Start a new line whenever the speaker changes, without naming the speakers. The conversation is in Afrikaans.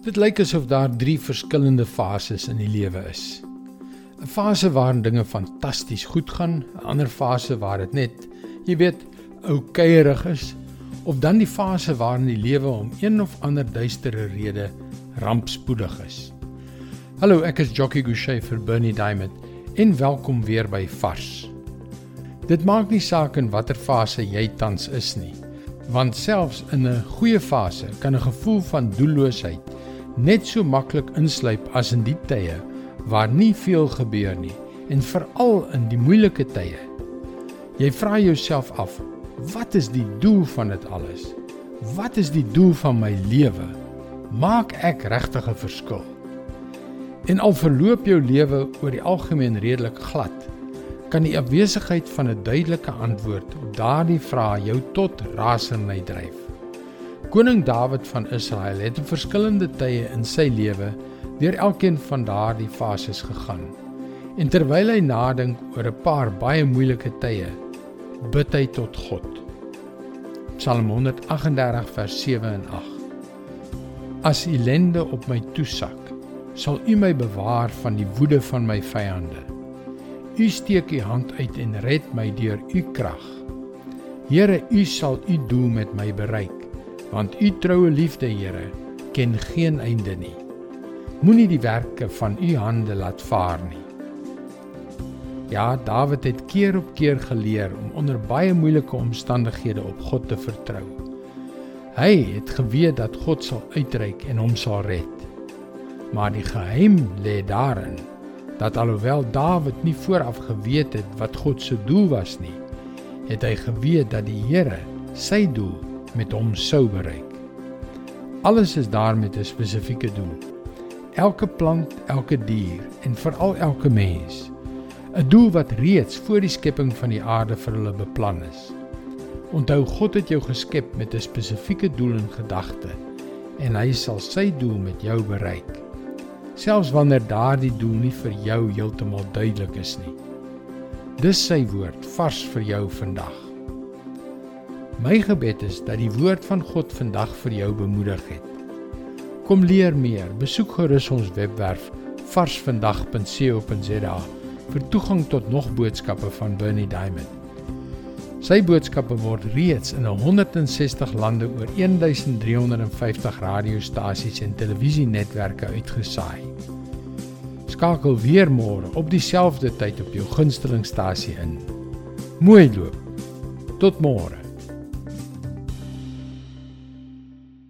Dit lyk asof daar 3 verskillende fases in die lewe is. 'n Fase waarin dinge fantasties goed gaan, 'n ander fase waar dit net, jy weet, oukeierig is, of dan die fase waarin die lewe om een of ander duistere rede rampspoedig is. Hallo, ek is Jockey Gouchee vir Bernie Diamond en welkom weer by Vars. Dit maak nie saak in watter fase jy tans is nie, want selfs in 'n goeie fase kan 'n gevoel van doelloosheid net so maklik insluip as in die tye waar nie veel gebeur nie en veral in die moeilike tye. Jy vra jouself af, wat is die doel van dit alles? Wat is die doel van my lewe? Maak ek regtig 'n verskil? En al verloop jou lewe oor die algemeen redelik glad, kan die afwesigheid van 'n duidelike antwoord op daardie vraag jou tot rasernay dryf. Koning Dawid van Israel het in verskillende tye in sy lewe deur elkeen van daardie fases gegaan. En terwyl hy nadink oor 'n paar baie moeilike tye, bid hy tot God. Psalm 138 vers 7 en 8. As ellende op my toesak, sal U my bewaar van die woede van my vyande. U steek U hand uit en red my deur U krag. Here, U sal U doel met my bereik want u troue liefde, Here, ken geen einde nie. Moenie die werke van u hande laat vaar nie. Ja, Dawid het keer op keer geleer om onder baie moeilike omstandighede op God te vertrou. Hy het geweet dat God sal uitreik en hom sal red. Maar die geheim lê daarin dat alhoewel Dawid nie vooraf geweet het wat God se doel was nie, het hy geweet dat die Here sy doel met hom sou bereik. Alles is daar met 'n spesifieke doel. Elke plant, elke dier en veral elke mens. 'n Doel wat reeds voor die skepping van die aarde vir hulle beplan is. Onthou God het jou geskep met 'n spesifieke doel in gedagte en hy sal sy doel met jou bereik. Selfs wanneer daardie doel nie vir jou heeltemal duidelik is nie. Dis sy woord vars vir jou vandag. My gebed is dat die woord van God vandag vir jou bemoedig het. Kom leer meer. Besoek gerus ons webwerf varsvandag.co.za vir toegang tot nog boodskappe van Bernie Diamond. Sy boodskappe word reeds in 160 lande oor 1350 radiostasies en televisienetwerke uitgesaai. Skakel weer môre op dieselfde tyd op jou gunstelingstasie in. Mooi loop. Tot môre.